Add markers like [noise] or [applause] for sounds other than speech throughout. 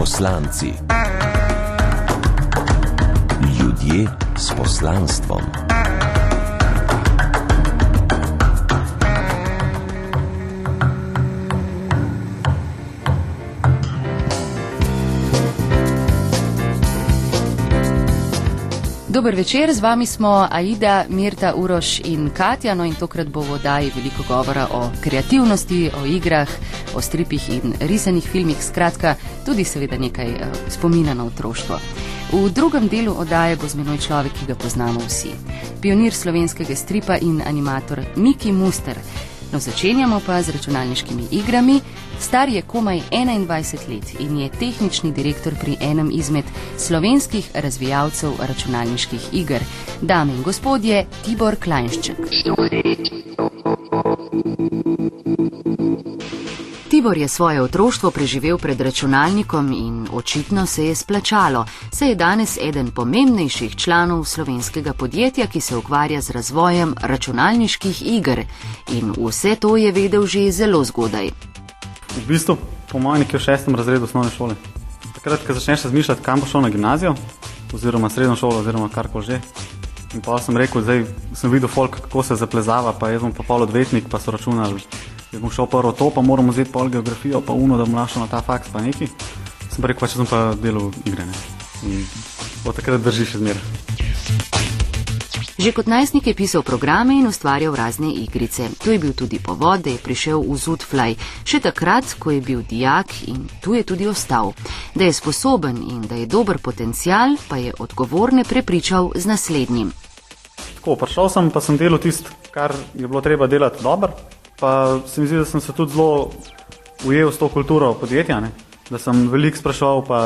Poslanci. Ljudje s poslanstvom. Dober večer, z vami smo Aida, Mirta, Uroš in Katja. No in tokrat bo v oddaji veliko govora o kreativnosti, o igrah, o stripih in risanih filmih, skratka tudi seveda nekaj uh, spomina na otroštvo. V drugem delu oddaje bo z menoj človek, ki ga poznamo vsi. Pionir slovenskega stripa in animator Miki Muster. No, začenjamo pa z računalniškimi igrami. Star je komaj 21 let in je tehnični direktor pri enem izmed slovenskih razvijalcev računalniških iger. Dame in gospodje, Tibor Klajnšček. Tibor je svoje otroštvo preživel pred računalnikom in očitno se je splačalo. Se je danes eden pomembnejših članov slovenskega podjetja, ki se ukvarja z razvojem računalniških iger. In vse to je vedel že zelo zgodaj. V bistvu, po mojem, nekje v šestem razredu osnovne šole. Takrat, ko začneš razmišljati, kam bo šel na gimnazijo, oziroma srednjo šolo, oziroma karkoli že. In pa sem rekel, zdaj sem videl folk, kako se zaplezava, pa jaz bom pa pol odvetnik, pa so računali. Jaz bom šel prvo to, pa moram vzeti pol geografijo, pa uno, da bom našel na ta faks, pa neki. Sem pa rekel, pa če sem pa delal igre. Ne. In od takrat drži še zmeraj. Že kot najstnik je pisal programe in ustvarjal razne igrice. To je bil tudi povod, da je prišel v Zutfly, še takrat, ko je bil dijak in tu je tudi ostal. Da je sposoben in da je dober potencial, pa je odgovorne prepričal z naslednjim. Tako, prišel sem, pa sem delal tisto, kar je bilo treba delati dobro. Pa se mi zdi, da sem se tudi zelo ujel s to kulturo podjetja, ne? da sem veliko spraševal, pa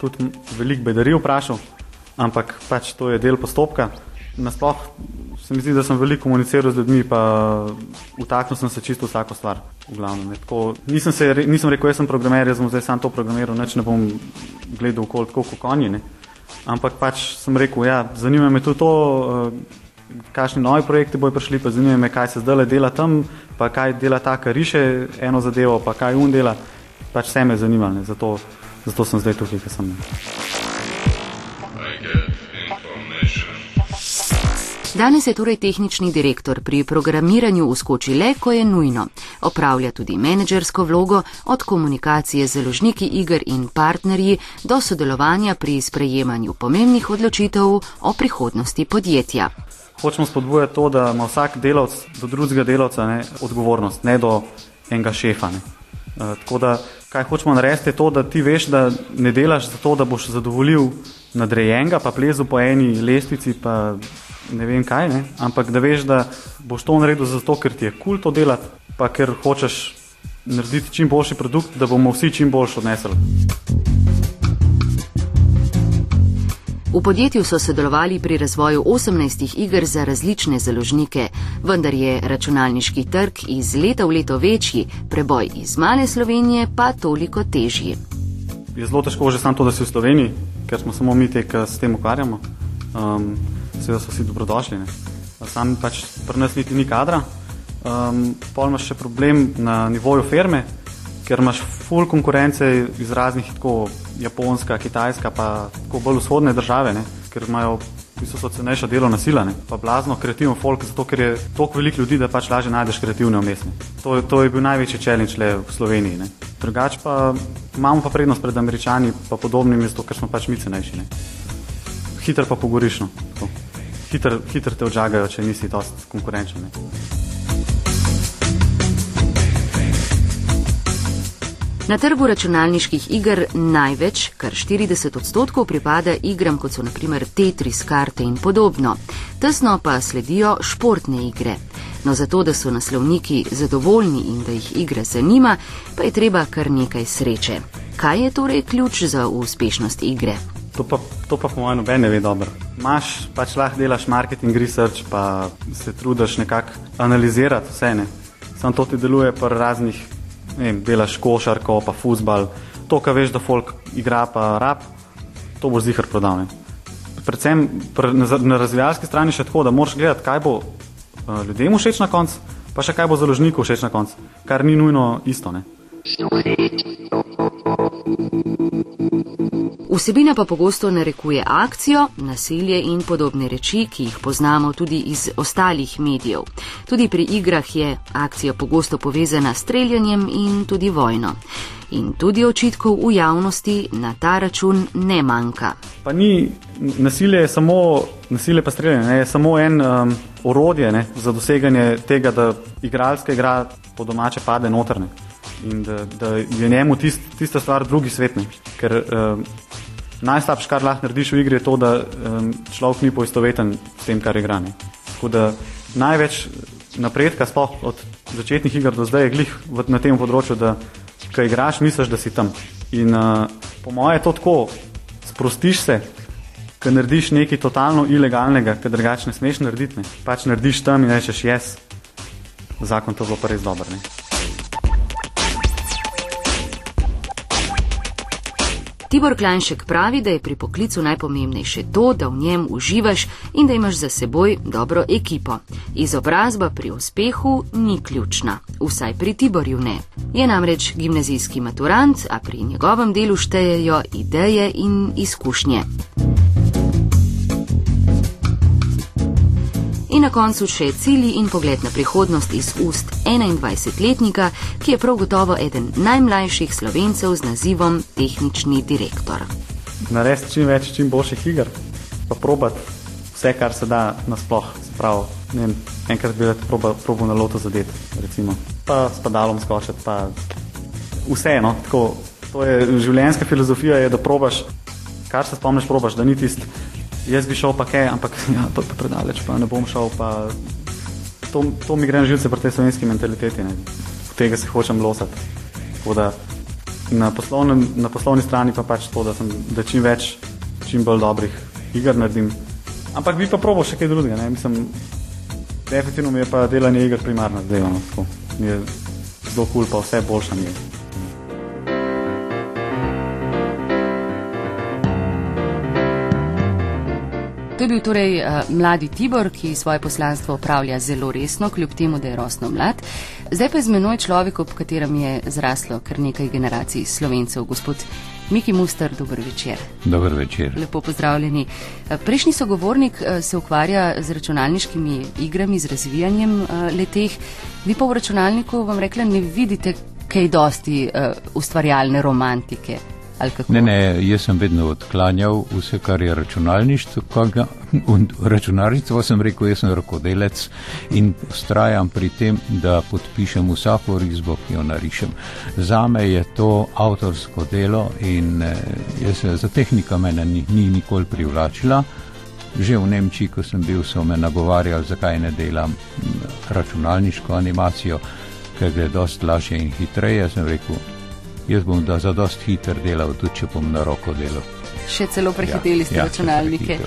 tudi veliko bedarij vprašal, ampak pač to je del postopka nasploh se mi zdi, da sem veliko komuniciral z ljudmi, pa vtaknil sem se čisto vsako stvar. Glavno, Tako, nisem, se, nisem rekel, jaz sem programer, jaz bom zdaj sam to programiral, neč ne bom gledal okoli tako kot konji. Ne. Ampak pač sem rekel, ja, zanima me tudi to, uh, kakšni novi projekti bojo prišli, pa zanima me, kaj se zdaj dela tam, pa kaj dela ta, kar riše eno zadevo, pa kaj un dela. Pač vse me zanima, zato, zato sem zdaj tukaj, kjer sem. Danes je torej tehnični direktor pri programiranju uskoči le, ko je nujno. Opravlja tudi menedžersko vlogo od komunikacije z založniki iger in partnerji do sodelovanja pri sprejemanju pomembnih odločitev o prihodnosti podjetja. Hočemo spodbujati to, da ima vsak delavc do drugega delavca ne, odgovornost, ne do enega šefa. Ne. E, tako da, kaj hočemo narediti, je to, da ti veš, da ne delaš zato, da boš zadovoljil nadrejenega, pa plezu po eni lestvici, pa ne vem kaj, ne? ampak da veš, da boš to naredil zato, ker ti je kul cool to delati, pa ker hočeš narediti čim boljši produkt, da bomo vsi čim boljši odnesli. V podjetju so sodelovali pri razvoju 18 iger za različne založnike, vendar je računalniški trg iz leta v leto večji, preboj iz male Slovenije pa toliko težji. Je zelo težko že samo to, da si v Sloveniji, ker smo samo mi te, ki se s tem ukvarjamo. Um, seveda so vsi dobrodošli. Ne. Sam pač pri nas niti ni kadra. Um, pol imaš še problem na nivoju firme, ker imaš full konkurence iz raznih tako Japonska, Kitajska, pa tako bolj vzhodne države, ne, ker imajo Niso so cenejša delovna sila, ne? pa blazno kreativno folk, zato ker je toliko veliko ljudi, da pač lažje najdeš kreativne umestne. To, to je bil največji challenge le v Sloveniji. Drugač pa imamo pa prednost pred američani, pa podobnimi, zato ker smo pač mi cenejši. Ne? Hitro pa pogoriš. No? hitro hitr te odžagajo, če nisi dosti konkurenčen. Na trgu računalniških iger največ, kar 40 odstotkov, pripada igram, kot so naprimer Tetris, karte in podobno. Tesno pa sledijo športne igre. No, zato, da so naslovniki zadovoljni in da jih igra zanima, pa je treba kar nekaj sreče. Kaj je torej ključ za uspešnost igre? To pa, to pa po mojem noben ne ve dobro. Máš pač lahko delaš marketing research, pa se trudiš nekako analizirati vse. Ne. Sam to ti deluje pri raznih, vem, delaš košarko, pa futbal. To, kar veš, da folk igra, pa rap, to boš zihar prodal. Ne. Predvsem pr, na, razvijalski strani še tako, da moraš gledati, kaj bo uh, ljudem všeč na koncu, pa še kaj bo založniku všeč na koncu, kar ni nujno isto. Ne. Vsebina pa pogosto narekuje akcijo, nasilje in podobne reči, ki jih poznamo tudi iz ostalih medijev. Tudi pri igrah je akcija pogosto povezana s streljanjem in tudi vojno. In tudi očitkov v javnosti na ta račun ne manjka. Pa ni nasilje, samo nasilje pa streljanje, ne, je samo en um, orodje ne, za doseganje tega, da igralska igra po domače pade notrne in da, da je njemu tist, tista stvar drugi svetni. Ker um, najslabše, kar lahko narediš v igri, je to, da um, človek ni poistoveten s tem, kar igra. Ne. Tako da največ napredka, sploh od začetnih iger do zdaj, je glih v, na tem področju, da ko igraš, misliš, da si tam. In uh, po mojem je to tako, sprostiš se, ko narediš nekaj totalno ilegalnega, ker drugače ne smeš narediti. Ne. Pač narediš tam in rečeš, jaz, zakon to bo pa res dober. Ne. Tibor Klanšek pravi, da je pri poklicu najpomembnejše to, da v njem uživaš in da imaš za seboj dobro ekipo. Izobrazba pri uspehu ni ključna, vsaj pri Tiborju ne. Je namreč gimnazijski maturant, a pri njegovem delu štejejo ideje in izkušnje. In na koncu še cilji in pogled na prihodnost iz ust 21-letnika, ki je prav gotovo eden najmlajših slovencev z nazivom tehnični direktor. Narediti čim več, čim boljših iger, pa probat vse, kar se da nasploh. Spravo, vem, enkrat bi rad probo, probo na loto zadeti, recimo. pa s padalom skočiti, pa vseeno. To je življenjska filozofija, je, da probaš, kar se spomniš, probaš, da ni tisti jaz bi šel pa kaj, ampak [laughs] ja, to je predaleč, pa ne bom šel. Pa, to, to mi gre na živce pri tej slovenski mentaliteti, ne. v tega se hočem losati. Da, na, poslovnem, na poslovni strani pa pač to, da, sem, da čim več, čim bolj dobrih iger naredim. Ampak bi pa probo še kaj drugega. Ne. Mislim, definitivno mi je pa delanje iger primarno zdaj. No, mi je zelo kul, cool, pa vse boljša mi je. To je bil torej uh, mladi Tibor, ki svoje poslanstvo upravlja zelo resno, kljub temu, da je rosno mlad. Zdaj pa je z menoj človek, ob katerem je zraslo kar nekaj generacij slovencev, gospod Miki Muster, dober večer. Dober večer. Lepo pozdravljeni. Eh, prejšnji sogovornik uh, se ukvarja z računalniškimi igrami, z razvijanjem leteh. Vi pa v računalniku, vam rekla, ne vidite kaj dosti ustvarjalne romantike. Ne, ne, jaz sem vedno odklanjal vse, kar je računalništvo. Računalništvo sem rekel, jaz sem rokodelec in ustrajam pri tem, da podpišem vsako risbo, ki jo narišem. Zame je to avtorsko delo in eh, jaz, za tehnika mene ni, ni nikoli privlačila. Že v Nemčiji, ko sem bil, so me nagovarjali, zakaj ne delam računalniško animacijo, ker gre dosti lažje in hitreje. Rekel, jaz bom da za dost hiter delal, tudi če bom na roko delal. Še celo prehiteli ja, ste ja, računalnike.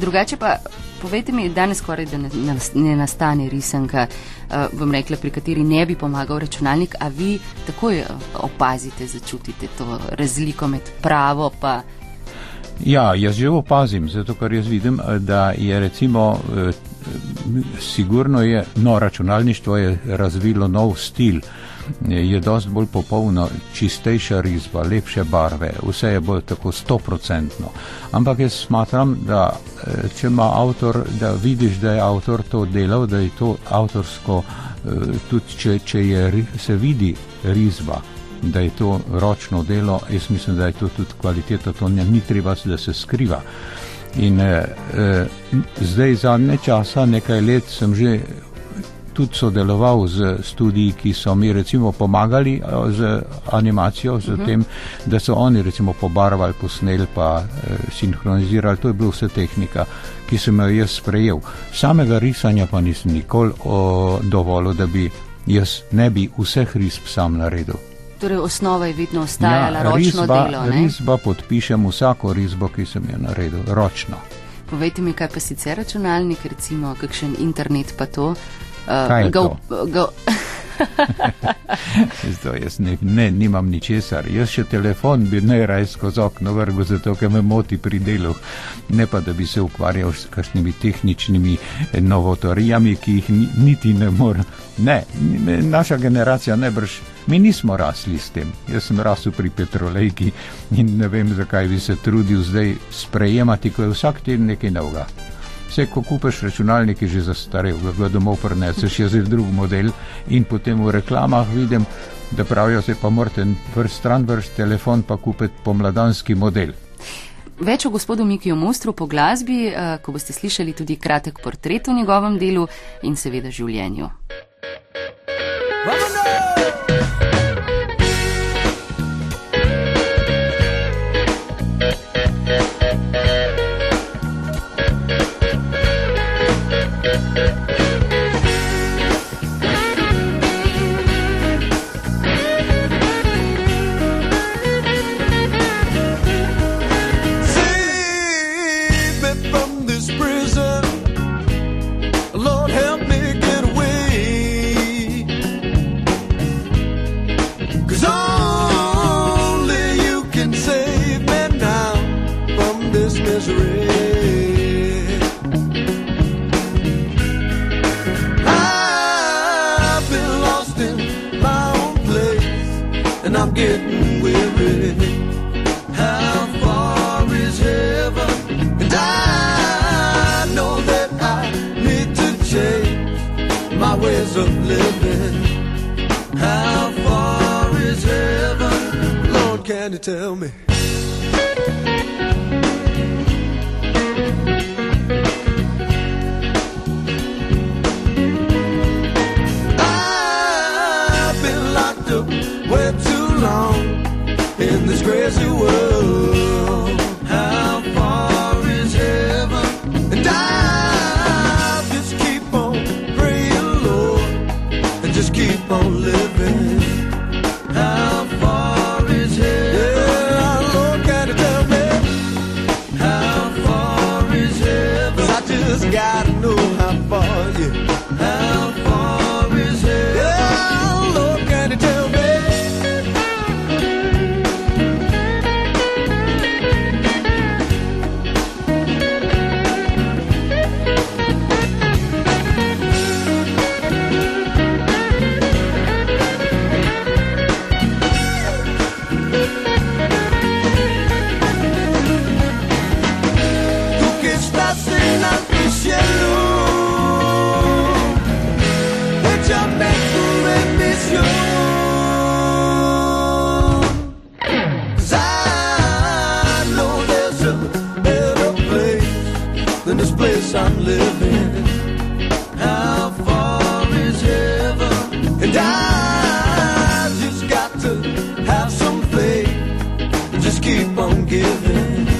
Drugače pa, povejte mi, danes skoraj da ne, ne nastane risanka, uh, bom rekla, pri kateri ne bi pomagal računalnik, a vi takoj eh, opazite, začutite to razliko med pravo pa. Ja, jaz že opazim, zato ker jaz vidim, eh, da je recimo, eh, sigurno je, no, računalništvo je razvilo nov stil. Je dosti bolj popolno, čistejša risba, lepše barve, vse je bolj tako stoprocentno. Ampak jaz smatram, da eh, če ima avtor, da vidiš, da je avtor to delal, da je to avtorsko, eh, tudi če, če je, se vidi risba, da je to ročno delo, jaz mislim, da je to tudi kvaliteta, to ni treba, da se skriva. In eh, eh, zdaj zadnje časa, nekaj let, sem že tudi sodeloval z študiji, ki so mi recimo pomagali eh, z animacijo, z uh. -huh. tem, da so oni recimo pobarvali, posneli pa eh, sinhronizirali. To je bila vse tehnika, ki sem jo jaz sprejel. Samega risanja pa nisem nikoli dovolil, da bi jaz ne bi vseh risb sam naredil. Torej, osnova je vedno ostajala ja, ročno risba, delo. Ne? Risba podpišem vsako risbo, ki sem jo naredil, ročno. Povejte mi, kaj pa sicer računalnik, recimo kakšen internet pa to. Uh, go, go. Zdaj, jaz ne, ne, nimam ničesar. Jaz še telefon bi najraje skozi okno vrgel, zato ker me moti pri delu. Ne pa, da bi se ukvarjal s kakšnimi tehničnimi novotorijami, ki jih niti ne more. Ne, naša generacija najbrž Mi nismo rasli s tem. Jaz sem rasel pri petrolejki in ne vem, zakaj bi se trudil zdaj sprejemati, ko je vsak teden nekaj novega. Vse, ko kupiš računalnik, je že zastarel, ga domov preneseš, je zdaj drug model in potem v reklamah vidim, da pravijo, se pa morate vrst stran vrst telefon pa kupiti pomladanski model. Več o gospodu Mikiju Mostru po glasbi, eh, ko boste slišali tudi kratek portret o njegovem delu in seveda življenju. Save and I'm getting weary. How far is heaven? And I know that I need to change my ways of living. How far is heaven? Lord, can you tell me? In this crazy keep on giving.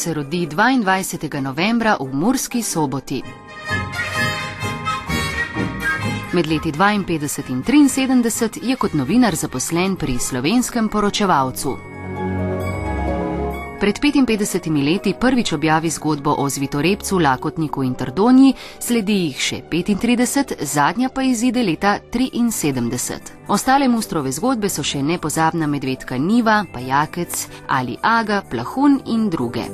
Se rodi 22. novembra v Murski soboti. Med leti 52 in 73 je kot novinar zaposlen pri slovenskem poročevalcu. Pred 55 leti prvič objavi zgodbo o Zvitorepcu, Lakotniku in Trdonji, sledi jih še 35, zadnja pa izide leta 73. Ostale mustrove zgodbe so še nepozabna medvedka Niva, Pajakec ali Aga, Plahun in druge.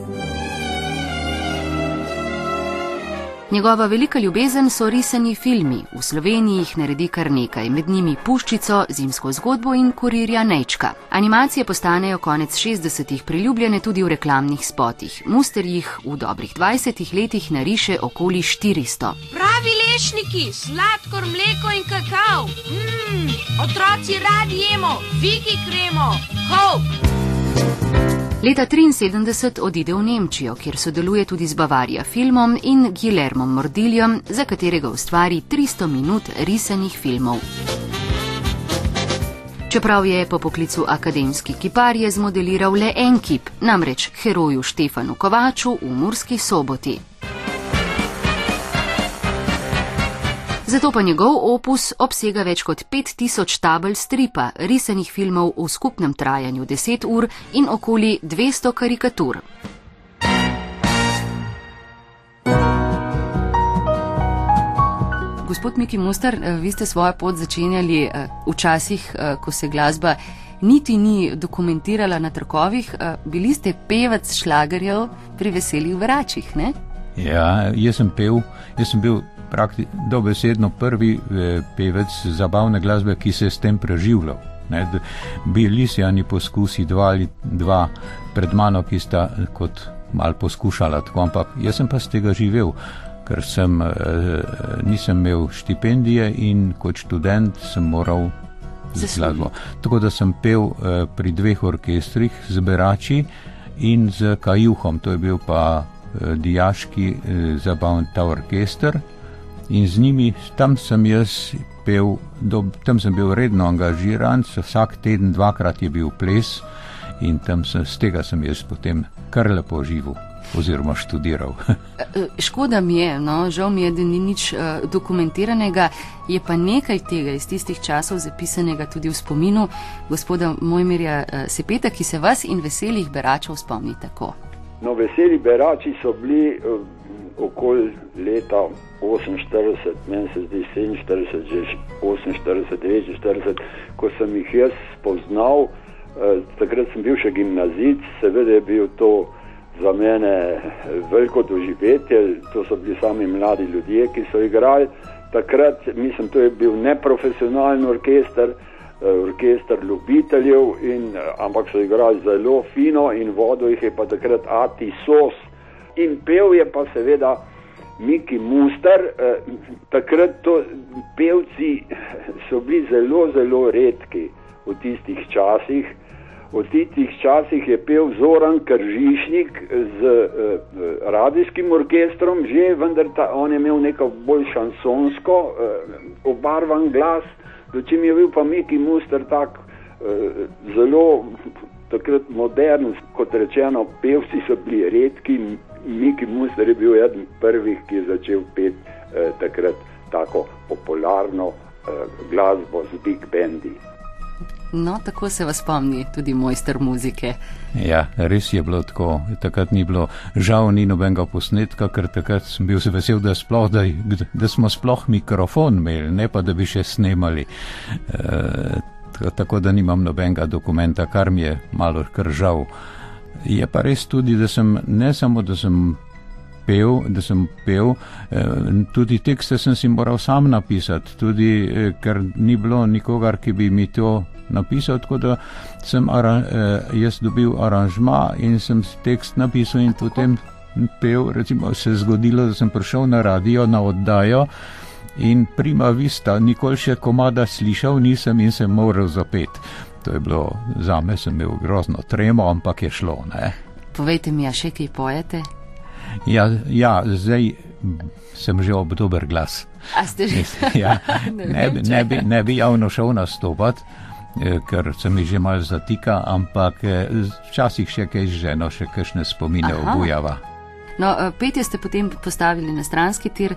Njegova velika ljubezen so risani filmi, v Sloveniji jih naredi kar nekaj, med njimi Puščico, Zimsko zgodbo in Kurirja Nečka. Animacije postanejo konec 60-ih priljubljene tudi v reklamnih spotih. Muster jih v dobrih 20 letih nariše okoli 400. Pravi lešniki, sladkor, mleko in kakav. Mmm, otroci radi jemo, viki kremo, ho! Leta 1973 odide v Nemčijo, kjer sodeluje tudi z Bavarija filmom in Guillermom Mordiljem, za katerega ustvari 300 minut risanih filmov. Čeprav je po poklicu akademski kipar, je zmodeliral le en kip, namreč heroju Štefanu Kovaču v Murski soboti. Zato pa njegov opus obsega več kot 5000 tabel stripa, risanih filmov v skupnem trajanju 10 ur in okoli 200 karikatur. Gospod Miki Mustar, eh, vi ste svojo pot začenjali eh, včasih, eh, ko se glasba niti ni dokumentirala na trkovih, bili ste pevec šlagerjev pri veselih vračih, ne? Ja, jaz sem pel, jaz sem bil praktično dobesedno prvi pevec zabavne glasbe, ki se je s tem preživljal. Ne, bili so jani poskusi, dva ali dva pred mano, ki sta kot mal poskušala, tako, ampak jaz sem pa z tega živel, ker sem, eh, nisem imel štipendije in kot študent sem moral z glasbo. Tako da sem pel eh, pri dveh orkestrih, z Berači in z Kajuhom, to je bil pa eh, dijaški eh, zabavni ta orkester. In z njimi, tam sem jaz pel, do, tam sem bil redno angažiran, vsak teden, dvakrat je bil ples in tam sem, z tega sem jaz potem kar lepo živel oziroma študiral. [laughs] Škoda mi je, no, žal mi je, da ni nič uh, dokumentiranega, je pa nekaj tega iz tistih časov zapisanega tudi v spominu gospoda Mojmirja uh, Sepeta, ki se vas in veselih beračev spomni tako. No, veseli berači so bili uh, okoli leta 48, meni se zdi 47, že 48, 49, ko sem jih jaz spoznal, uh, takrat sem bil še gimnazic, seveda je bil to za mene veliko doživetje, to so bili sami mladi ljudje, ki so igrali. Takrat, mislim, to je bil neprofesionalni orkester, orkester ljubiteljev, in, ampak so igrali zelo fino in vodo jih je pa takrat Ati Sos. In pel je pa seveda Miki Muster, takrat to pevci so bili zelo, zelo redki v tistih časih. V tistih časih je pel Zoran Kržišnik z uh, radijskim orkestrom, že vendar ta, on je imel neko bolj šansonsko uh, obarvan glas, dočim je bil pa Miki Muster tak uh, zelo takrat modern, kot rečeno, pevci so bili redki, Miki Muster je bil eden prvih, ki je začel pet uh, takrat tako popularno uh, glasbo z big bendi. No, tako se vas spomni tudi mojster muzike. Ja, res je bilo tako. Takrat ni bilo žal ni nobenega posnetka, ker takrat sem bil vesel, da, sploh, da, da smo sploh mikrofon imeli, ne pa da bi še snemali. E, tako da nimam nobenega dokumenta, kar mi je malo kar žal. Je pa res tudi, da sem ne samo, da sem pel, da sem pel, tudi tekste sem si moral sam napisati, tudi ker ni bilo nikogar, ki bi mi to napisal, tako da sem ara, jaz dobil aranžma in sem tekst napisal in potem pel. Recimo se je zgodilo, da sem prišel na radio, na oddajo. In prima vista, nikoli še komada slišal nisem in sem moral zapet. To je bilo za me, sem imel grozno tremo, ampak je šlo. Ne? Povejte mi, a še kaj pojete? Ja, ja, zdaj sem že ob dober glas. A ste že? ja, [laughs] ne, bi, ne, bi, ne bi javno šel nastopati, ker se mi že malo zatika, ampak včasih še kaj ženo, še kakšne spomine obujava. No, petje ste potem postavili na stranski tir.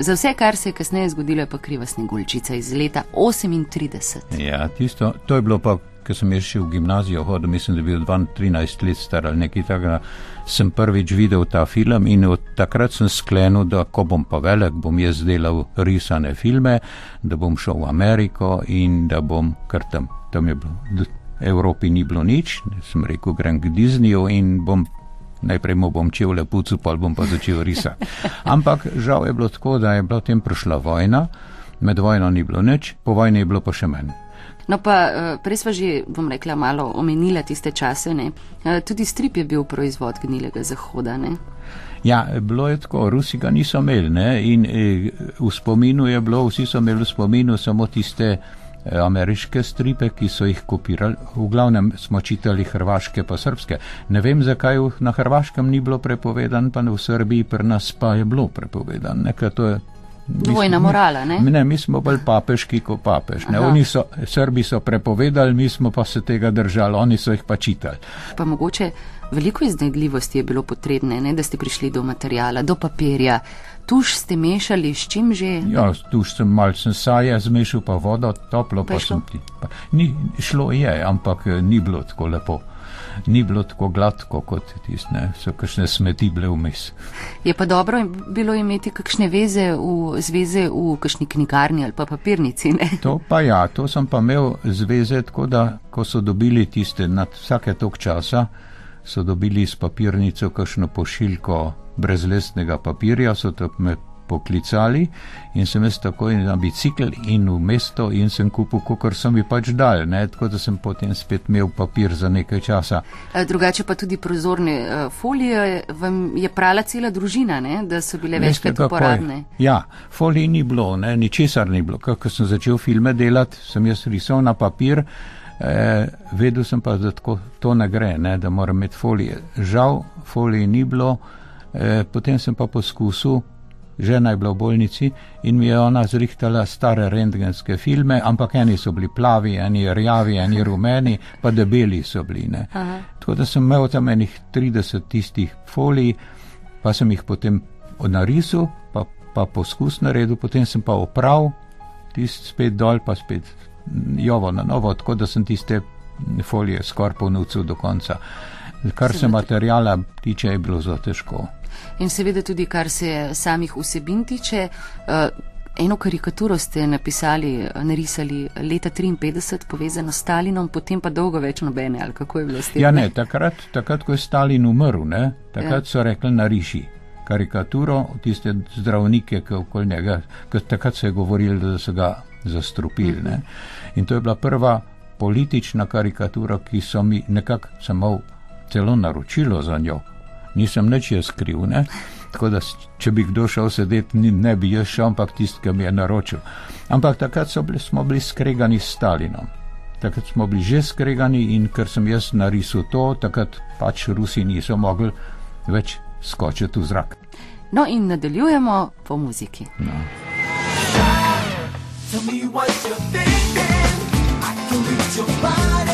Za vse, kar se je kasneje zgodilo, je pa kriva snegulčica iz leta 38. Ja, tisto, to je bilo pa, ko sem jaz še v gimnazijo hodil, mislim, da je bil 13 let star ali nekaj takega, sem prvič videl ta film in od takrat sem sklenil, da ko bom pa velik, bom jaz delal risane filme, da bom šel v Ameriko in da bom kar tam. Tam je bilo, Evropi ni bilo nič, sem rekel, grem k Disneyju in bom najprej mu bom čevlje pucu, pol bom pa začel risati. Ampak žal je bilo tako, da je bila tem prišla vojna, med vojno ni bilo nič, po vojni je bilo pa še manj. No, pa eh, prej smo že, bom rekla, malo omenila tiste čase. Ne? Eh, Tudi strip je bil proizvod gnilega zahoda. Ne? Ja, bilo je tako, Rusi ga niso imeli ne? in eh, v spominu je bilo, vsi so imeli v spominu samo tiste ameriške stripe, ki so jih kopirali. V glavnem smo čitali hrvaške pa srpske. Ne vem, zakaj na hrvaškem ni bilo prepovedan, pa v Srbiji pri nas pa je bilo prepovedan. Nekaj to je. Dvojna morala, ne? Ne, mi smo bolj papeški kot papež. Ne, Aha. oni so, Srbi so prepovedali, mi smo pa se tega držali, oni so jih pa čitali. Pa mogoče veliko iznajdljivosti je bilo potrebne, ne? da ste prišli do materijala, do papirja. Tuš ste mešali s čim že? Ja, tu sem malce saje zmešal, pa vodo, toplo Pa pa, sem ti. Pa, ni, šlo je, ampak eh, ni bilo tako lepo. Ni bilo tako gladko kot tiste, so kakšne smeti bile vmes. Je pa dobro bilo imeti kakšne veze v, zveze v kakšni knjigarni ali pa papirnici. Ne? To pa ja, to sem pa imel zveze tako, da ko so dobili tiste nad vsake tok časa, so dobili s papirnico kakšno pošiljko brezlesnega papirja, so to me poklicali in sem jaz takoj na bicikl in v mesto in sem kupil, kakor so mi pač dal, ne, tako da sem potem spet imel papir za nekaj časa. Eh, Drugače pa tudi prozorne eh, folije vam je prala cela družina, ne? da so bile večkrat uporabne. Ja, folij ni bilo, ne, ničesar ni bilo. Ko sem začel filme delati, sem jaz risal na papir, eh, vedel sem pa, da tako to ne gre, ne, da moram imeti folije. Žal, folij ni bilo, eh, potem sem pa poskusil. Žena je bila v bolnici in mi je ona zrihtala stare rentgenske filme, ampak eni so bili plavi, eni rjavi, eni rumeni, pa debeli so bili. ne. Tako da sem imel tam enih 30 tistih folij, pa sem jih potem narisal, pa, pa poskus naredil, potem sem pa opravil, tist spet dol, pa spet jovo na novo, tako da sem tiste folije skoraj ponucil do konca. Kar se materijala tiče, je bilo zelo težko. In seveda tudi, kar se samih vsebin tiče. eh, Eno karikaturo ste napisali, narisali leta 53, povezano s Stalinom, potem pa dolgo več nobene, ali kako je bilo s tem? Ja, ne, takrat, takrat ko je Stalin umrl, ne, takrat ja. so rekli nariši karikaturo, tiste zdravnike, ki okoli njega, ker takrat se je govorilo, da so ga zastrupili. Ne. In to je bila prva politična karikatura, ki so mi nekako samo celo naročilo za njo. Nisem nič jaz kriv, ne. Tako da, če bi kdo šel sedeti, ni- ne bi jaz šel, ampak tisti, ki mi je naročil. Ampak takrat so bili, smo bili skregani s Stalinom. Takrat smo bili že skregani in ker sem jaz narisal to, takrat pač Rusi niso mogli več skočiti v zrak. No in nadaljujemo po muziki. Tell me what you're thinking. I can read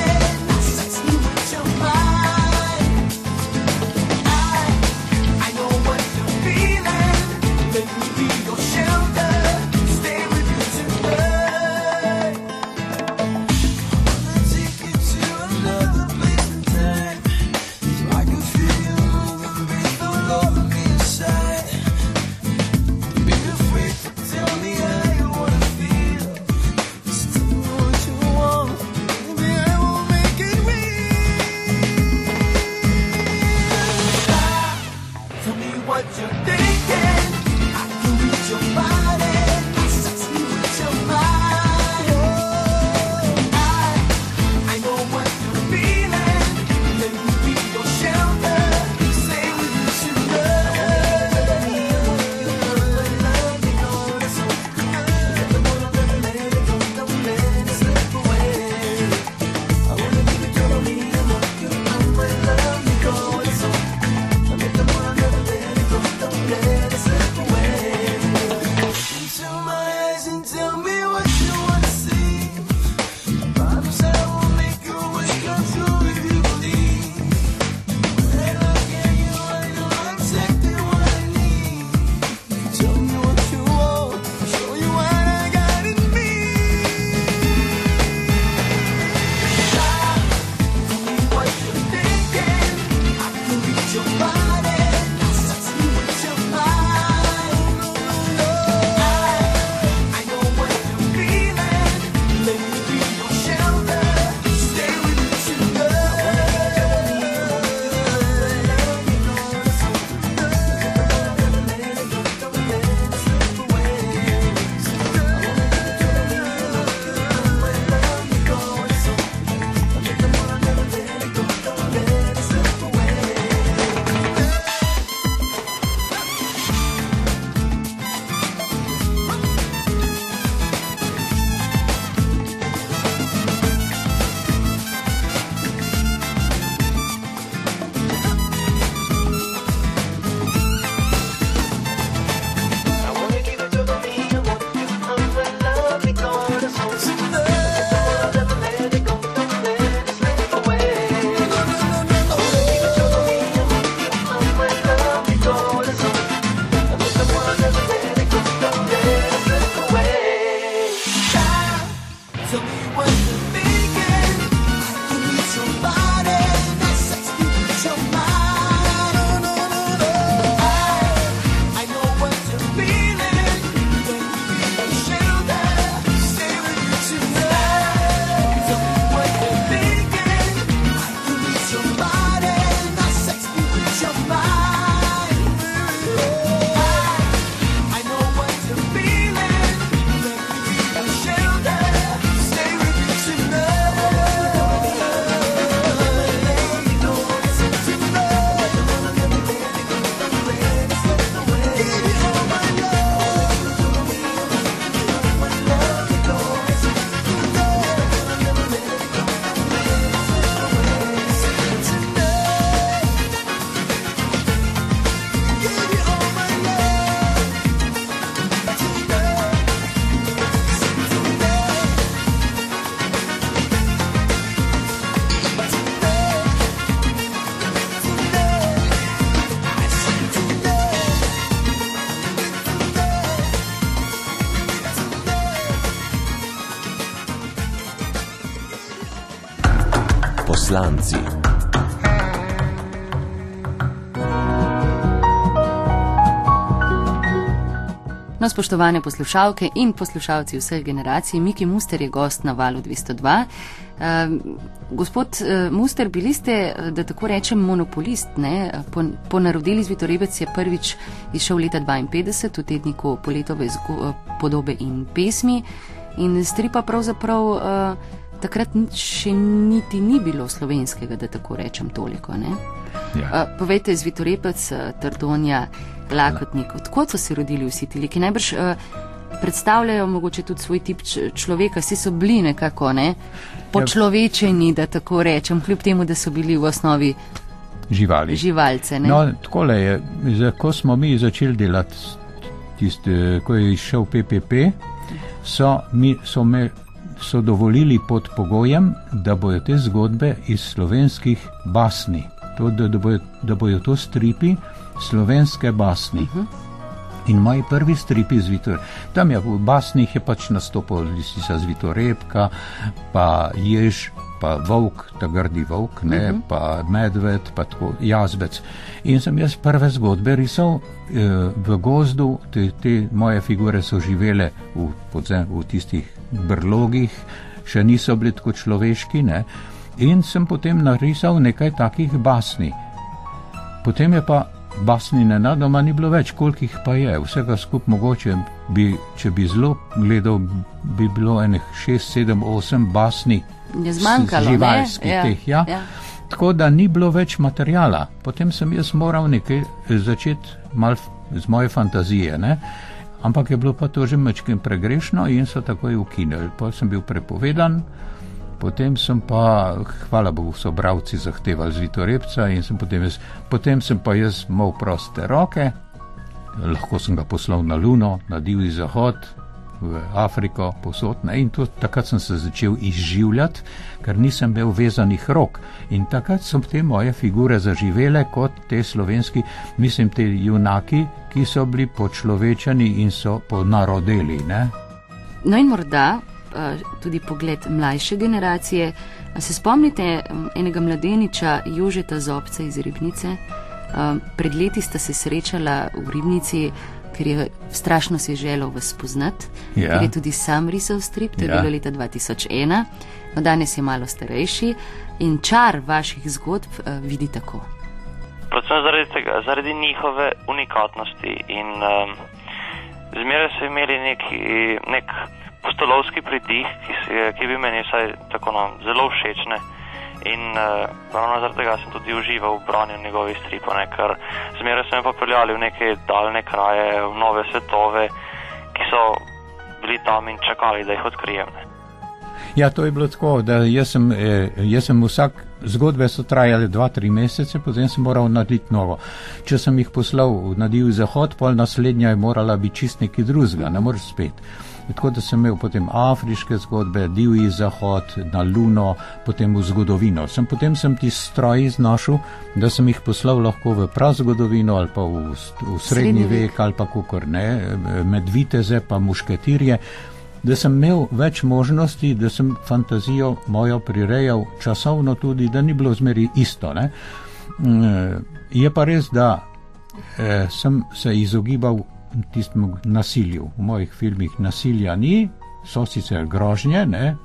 spoštovane poslušalke in poslušalci vseh generacij, Miki Muster je gost na valu 202. Uh, gospod uh, Muster, bili ste, eh, da tako rečem, monopolist. Ne? Po, po narodili Zvitorebec je prvič izšel leta 52 v tedniku Poletove zgo, podobe in pesmi in stripa pravzaprav uh, takrat še niti ni bilo slovenskega, da tako rečem toliko. Ja. Uh, povejte, Zvitorebec, uh, Trdonja, Lakotnik, odkot so se rodili vsi ti liki? Najbrž uh, predstavljajo mogoče tudi svoj tip človeka, vsi so bili nekako ne, počlovečeni, da tako rečem, kljub temu, da so bili v osnovi Živali. živalce. Ne? No, takole je, za- ko smo mi začeli delati, tiste, ko je išel PPP, so, mi, so me so dovolili pod pogojem, da bojo te zgodbe iz slovenskih basni, to, da, da, bojo, da bojo to stripi slovenske basni. Uh -huh. In moji prvi stripi z Vitor, tam je v basnih je pač nastopil Lisica z Vitorepka, pa Jež, pa Volk, ta grdi Volk, ne, uh -huh. pa Medved, pa tako jazbec. In sem jaz prve zgodbe risal eh, v gozdu, te, te moje figure so živele v, podzem, v tistih brlogih, še niso bili tako človeški, ne. In sem potem narisal nekaj takih basni. Potem je pa basni nenadoma ni bilo več, koliko jih pa je. Vsega skup mogoče bi, če bi zelo gledal, bi bilo enih 6, 7, 8 basni. Je zmanjkalo, ne? živalskih Ja, teh, ja. ja. Tako da ni bilo več materijala. Potem sem jaz moral nekaj eh, začeti mal f- z moje fantazije. Ne? Ampak je bilo pa to že mečkim pregrešno in so takoj ukinili. Potem sem bil prepovedan, potem sem pa, hvala Bogu, so bravci zahtevali zvitorepca in sem potem, jaz, potem sem pa jaz imel proste roke, lahko sem ga poslal na Luno, na divji zahod, v Afriko, posod. Ne? In to, takrat sem se začel izživljati, ker nisem imel vezanih rok. In takrat so te moje figure zaživele kot te slovenski, mislim, te junaki, ki so bili počlovečeni in so ponarodeli. Ne? No in morda tudi pogled mlajše generacije. A Se spomnite enega mladeniča Jožeta Zobca iz Ribnice? Eh, Pred leti sta se srečala v Ribnici, ker je strašno si želel vas spoznati, Ja. ker je tudi sam risal strip, to je Ja. bilo leta 2001, no danes je malo starejši in čar vaših zgodb eh, vidi tako. predvsem zaradi tega, zaradi njihove unikatnosti in um, zmeraj so imeli neki, nek postolovski pridih, ki, si, ki bi meni vsaj tako no, zelo všeč. Ne? In uh, ravno zaradi tega sem tudi užival v branju njegovih stripov, ne? ker zmeraj so me pa peljali v neke daljne kraje, v nove svetove, ki so bili tam in čakali, da jih odkrijem. Ne? Ja, to je bilo tako, da jaz sem, eh, jaz sem vsak, zgodbe so trajale dva, tri mesece, potem sem moral narediti novo. Če sem jih poslal na divji zahod, pol naslednja je morala biti čist nekaj drugega, ne moreš spet. Tako da sem imel potem afriške zgodbe, divji zahod, na luno, potem v zgodovino. Sem, potem sem ti stroj iznašel, da sem jih poslal lahko v prazgodovino ali pa v, v srednji vek ali pa kukor ne, med viteze pa mušketirje da sem imel več možnosti, da sem fantazijo mojo prirejal časovno tudi, da ni bilo zmeri isto. Ne? Mm, Je pa res, da eh, sem se izogibal tistemu nasilju. V mojih filmih nasilja ni, so sicer grožnje, ne?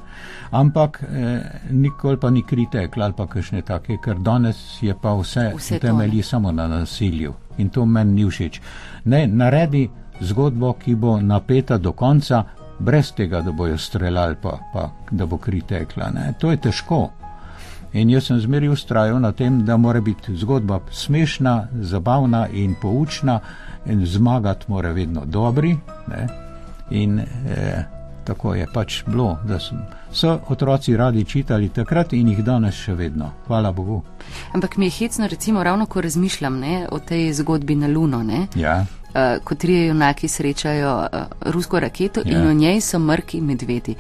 ampak eh, nikoli pa ni kritek ali pa kakšne take, ker danes je pa vse, Vse to, temelji samo na nasilju in to meni ni všeč. Ne, naredi zgodbo, ki bo napeta do konca, brez tega, da bojo streljali, pa, pa da bo kri tekla. Ne. To je težko. In jaz sem zmeraj ustrajal na tem, da mora biti zgodba smešna, zabavna in poučna, in zmagati mora vedno dobri. Ne. In eh, tako je pač bilo, da sem, so otroci radi čitali takrat in jih danes še vedno. Hvala Bogu. Ampak mi je hecno, recimo, ravno ko razmišljam ne, o tej zgodbi na Luno. Ne, Ja. uh, ko trije junaki srečajo uh, rusko raketo ja. Ja. in v njej so mrki medvedi.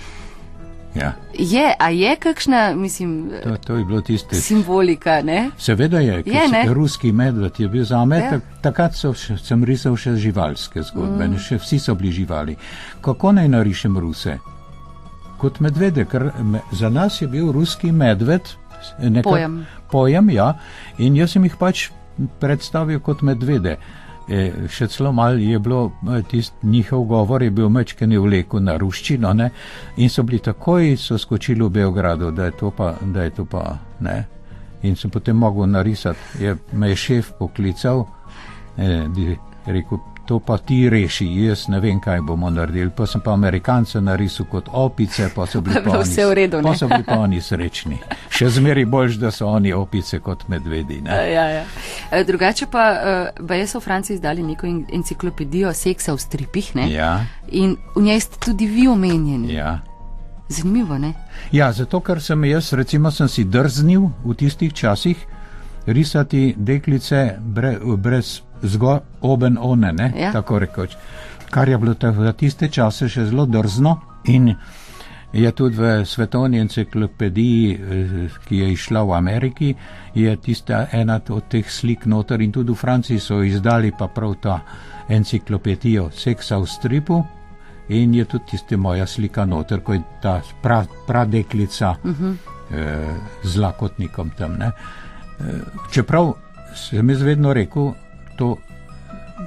Ja. Je, a je kakšna, mislim, To, to je bilo tiste. simbolika, ne? Seveda je, Je, ne? ruski medved je bil za me, Ja. tak, takrat so še, sem risal še živalske zgodbe, mm. še vsi so bili živali. Kako naj narišem ruse? Kot medvede, ker me, za nas je bil ruski medved nekak- Pojem. Pojem, ja. In jaz sem jih pač predstavil kot medvede. E, še celo malo je bilo, e, tist njihov govor je bil mečken je vlekel na ruščino ne? in so bili takoj, so skočili v Beogradu, da je to pa, da je to pa, ne. In sem potem mogel narisati, je, me je šef poklical, e, di- rekel, to pa ti reši, jaz ne vem, kaj bomo naredili. Pa sem pa Amerikance narisal kot opice, pa so bili [laughs] Pa pa oni- redu? Pa so bili pa oni srečni. Še zmeri boljš, da so oni opice kot medvedi. Ne? Ja, ja. E, Drugače pa, uh, baje so v Franciji izdali neko en- enciklopedijo seksa v stripih, ne? Ja, In v njej ste tudi vi omenjeni. ja. Zanimivo, ne? Ja, zato ker sem jaz, recimo, sem si drznil v tistih časih risati deklice bre, brez zgo oben one, ne, Ja. tako rekoč. Kar je bilo za tiste čase še zelo drzno in je tudi v svetovni enciklopediji, eh, ki je išla v Ameriki, je tista ena od teh slik noter in tudi v Franciji so izdali pa prav ta enciklopedijo seksa v stripu. In je tudi tista moja slika noter, ko je ta pra, pradeklica uh -huh. eh, z lakotnikom tam. Ne. Eh, čeprav sem jaz vedno rekel, to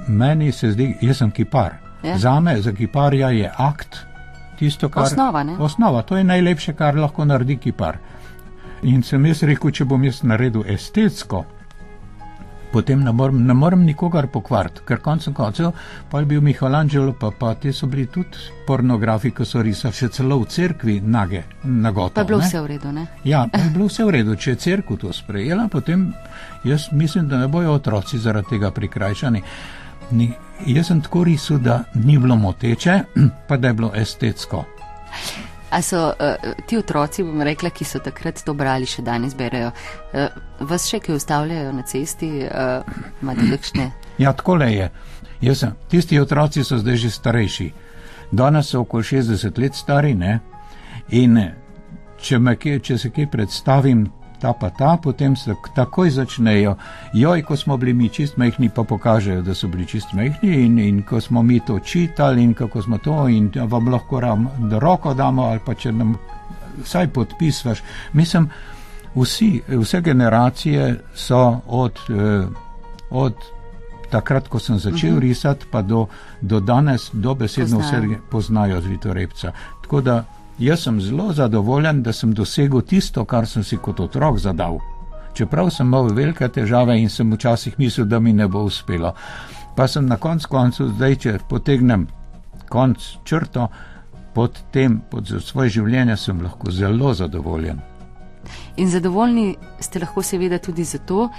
meni se zdi, jaz sem kipar. Ja. Za me, za kiparja je akt tisto, kar Osnova, ne? Osnova, to je najlepše, kar lahko naredi kipar. In sem jaz rekel, če bom jaz naredil estetsko, potem ne morem, ne morem nikogar pokvariti, ker koncem koncev pa je bil Michelangelo, pa, pa te so bili tudi pornografi, ki so risali še celo v cerkvi nage, nagoto. Pa je bilo ne. vse v redu, ne? Ja, pa je bilo vse v redu, če je crkva to sprejela, potem jaz mislim, da ne bojo otroci zaradi tega prikrajšani. Ni, jaz sem tako risal, da ni bilo moteče, [clears throat] pa da je bilo estetsko. A so uh, ti otroci, bom rekla, ki so takrat to brali, še danes berejo, uh, vas še kaj ustavljajo na cesti, uh, imate kakšne? Ja, tako le je. Jaz sem, tisti otroci so zdaj že starejši. Danes so okoli 60 let stari, ne? In če, kje- če se kaj predstavim, ta pa ta, potem se takoj začnejo. Joj, ko smo bili mi čist mehni, pa pokažejo, da so bili čist mehni in, in ko smo mi to čitali in kako smo to in vam lahko ram, da roko damo ali pa če nam vsaj podpis vaš. Mislim, vsi, vse generacije so od, eh, od takrat, ko sem začel uh -huh. risati, pa do, do danes, dobesedno vse poznajo zvitorepca. Tako da jaz sem zelo zadovoljen, da sem dosegel tisto, kar sem si kot otrok zadal. Čeprav sem imel velike težave in sem včasih mislil, da mi ne bo uspelo. Pa sem na koncu koncev, zdaj, če potegnem konc črto, pod tem, pod svoje življenje sem lahko zelo zadovoljen. In zadovoljni ste lahko seveda tudi zato,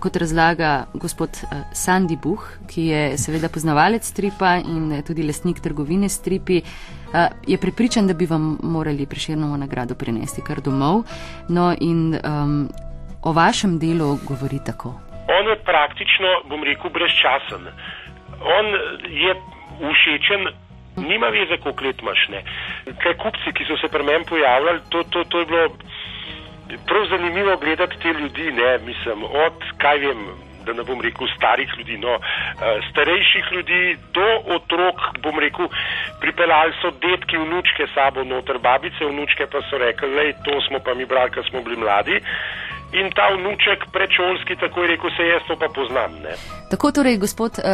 kot razlaga gospod uh, Sandy Buh, ki je seveda poznavalec stripa in eh, tudi lastnik trgovine stripi, je prepričan, da bi vam morali priširnovo nagrado prinesti kar domov. No in um, o vašem delu govori tako. On je praktično, bom rekel, brezčasen. On je všečen, nima veze, koliko let imaš. Ne. Kaj kupci, ki so se pri meni pojavljali, to, to, to je bilo prav zanimivo gledati te ljudi, ne, mislim, od, kaj vem, da ne bom rekel, starih ljudi, no, eh, starejših ljudi do otrok, bom rekel, pripeljali so detki, vnučke sabo noter, babice, vnučke pa so rekli, lej, to smo pa mi brali, ko smo bili mladi. In ta vnuček predšolski tako je rekel, se jaz to pa poznam. Ne? Tako torej, gospod uh,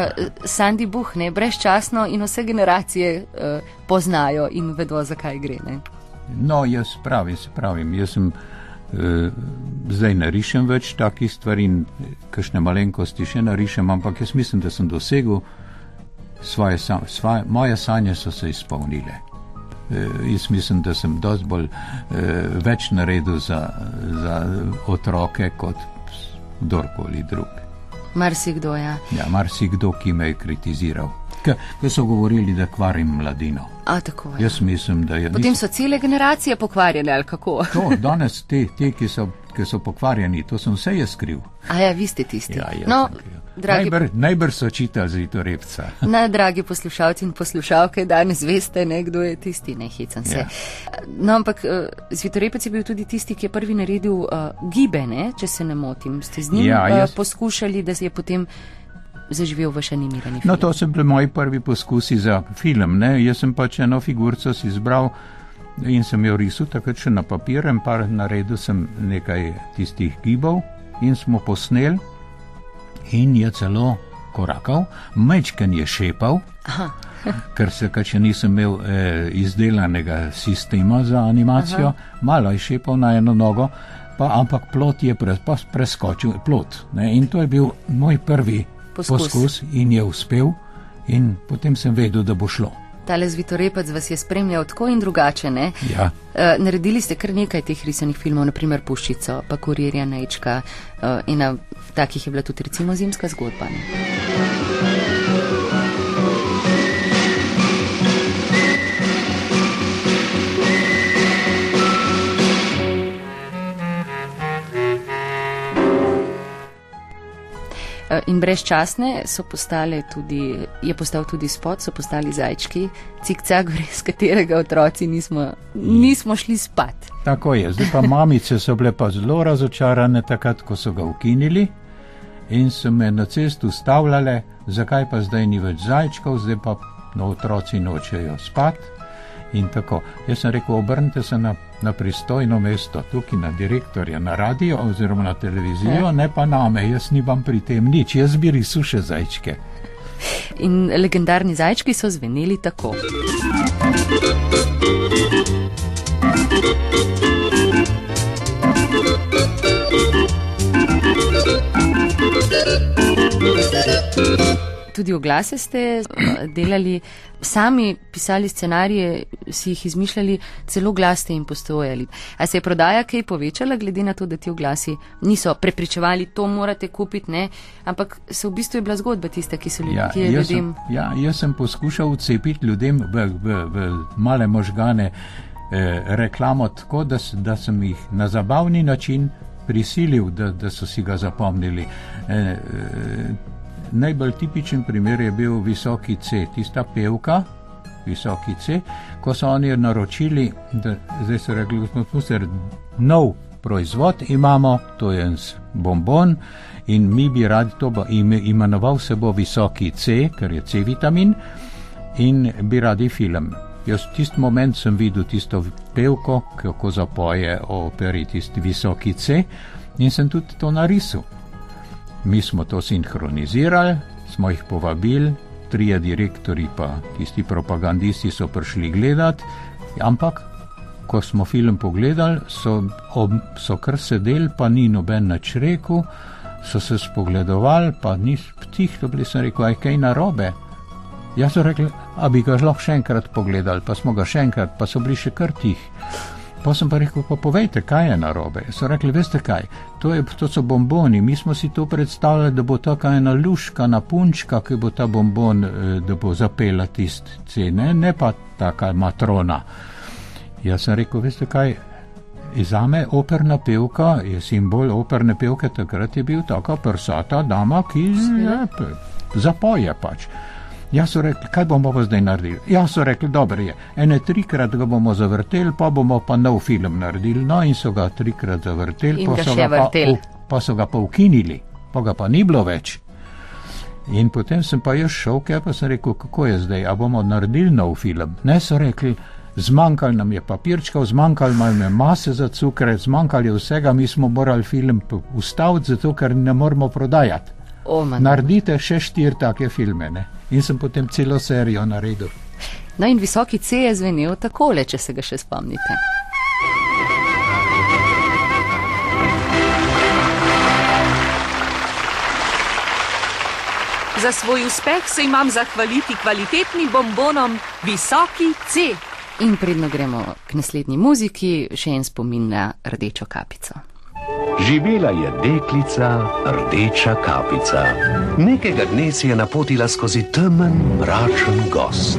Sandy Buh, ne brezčasno in vse generacije uh, poznajo in vedo, zakaj gre. Ne? No, jaz pravim, se pravim, jaz sem eh, zdaj ne rišem več takih stvari kakšne malenkosti še narišem, ampak jaz mislim, da sem dosegel svoje, svoje moje sanje so se izpolnile. Eh, jaz mislim, da sem dosti bolj eh, več naredil za, za otroke kot kdorkoli drug. Marsikdo, ja. Ja, marsikdo, ki me je kritiziral. Ker so govorili, da kvarim mladino. A, tako je. Jaz mislim, da je. Potem so cele generacije pokvarjene, ali kako? To, danes te, te ki, so, ki so pokvarjeni, to sem vse jaz kriv. A ja, vi ste tisti. Ja, no, sem dragi, Najbrž najbr so čitali zitorepca. [laughs] na, dragi poslušalci in poslušalke, danes veste, ne, kdo je tisti, ne hecam se. Ja. No, ampak uh, Zvitorepec je bil tudi tisti, ki je prvi naredil uh, gibe, ne, če se ne motim. Ste z njim Ja, uh, jaz- poskušali, da se je potem zaživel vaš animirani film. No, to so bili moji prvi poskusi za film. Ne? Jaz sem pač eno figurico si izbral, In sem jo risal takrat še na papir, in pa naredil sem nekaj tistih gibov in smo posneli, in je celo korakal, mečken je šepal, Aha. [laughs] ker se kaj še nisem imel eh, izdelanega sistema za animacijo, Aha. malo je šepal na eno nogo, pa, ampak plot je pre, pa preskočil, plot. Ne, in to je bil moj prvi Poskus. poskus in je uspel, in potem sem vedel, da bo šlo. Tale zvitorepec vas je spremljal tako in drugače. Ne? Ja. Uh, naredili ste kar nekaj teh risanih filmov, naprimer Puščico, pa Kurirja Nečka uh, in na takih je bila tudi recimo zimska zgodba. Ne? In brezčasne so postale tudi, je postal tudi spot, so postali zajčki, cikcak, [laughs] brez katerega otroci nismo, nismo šli spat. Tako je, zdaj pa mamice so bile pa zelo razočarane takrat, ko so ga ukinili in so me na cestu stavljale, zakaj pa zdaj ni več zajčkov, zdaj pa no, otroci nočejo spat. In tako, jaz sem rekel, obrnite se na, na pristojno mesto, tukaj na direktorja, na radio oziroma na televizijo, Ja. ne pa name, jaz nimam pri tem nič, jaz bi risal še zajčke. In legendarni zajčki so zveneli tako. Tudi oglase ste eh, delali, sami pisali scenarije, si jih izmišljali, celo glas ste jim postojali. A se je prodaja kaj povečala, glede na to, da ti oglasi niso prepričevali, to morate kupiti, ne? ampak se v bistvu je bila zgodba tista, ki so ljudi, Ja, ki je ljudem. sem, ja, jaz sem poskušal vcepiti ljudem v, v, v male možgane eh, reklamo tako, da, da sem jih na zabavni način prisilil, da, da so si ga zapomnili. Eh, eh, najbolj tipičen primer je bil Visoki C, tista pevka. Visoki C, ko so oni naročili, da zdaj so rekli, gospod Muster, nov proizvod imamo, to je en bombon in mi bi radi to bo ime, imenoval se bo Visoki C, ker je C vitamin in bi radi film. Jaz v tisti moment sem videl tisto pevko, kako zapoje o operi tisti Visoki C in sem tudi to narisal. Mi smo to sinhronizirali, smo jih povabili, trije direktori pa tisti propagandisti so prišli gledat, ampak ko smo film pogledali, so, ob, so kar sedeli, pa ni noben nič rekel, so se spogledovali, pa ni tihto bili, sem rekel, aj kaj narobe. Jaz so rekli, a bi ga lahko še enkrat pogledali, pa smo ga še enkrat, pa so bili še kar tih. Pa sem pa rekel, pa povejte, kaj je narobe. So rekli, veste kaj, to, je, to so bomboni, mi smo si to predstavljali, da bo taka ena luška na punčka, ki bo ta bombon, eh, da bo zapela tist cene, ne pa taka matrona. Jaz sem rekel, veste kaj, Zame operna pevka je simbol operne pevke, takrat je bil taka prsata dama, ki je, p- zapoje pač. Jaz so rekli, kaj bomo pa zdaj naredili? Jaz so rekli, dobro je, ene trikrat ga bomo zavrteli, pa bomo pa nov film naredili. No in so ga trikrat zavrteli, pa so ga, pa, u- pa so ga pa ukinili, pa ga pa ni bilo več. In potem sem pa jaz šel, ker pa sem rekel, kako je zdaj, a bomo naredili nov film. Ne so rekli, zmanjkalo nam je papirčkov, zmanjkalo nam je mase za cukre, zmanjkalo je vsega, mi smo morali film ustaviti, zato ker ne moremo prodajati. O, man. Naredite še štiri take filme. Ne? In sem potem celo serijo naredil. No in visoki C je zvenel takole, če se ga še spomnite. Za svoj uspeh se imam zahvaliti kvalitetnim bombonom Visoki C. In predno gremo k naslednji muziki, še en spomin na rdečo kapico. Živela je deklica, rdeča kapica. Nekega dne si je napotila skozi temen, mračen gost.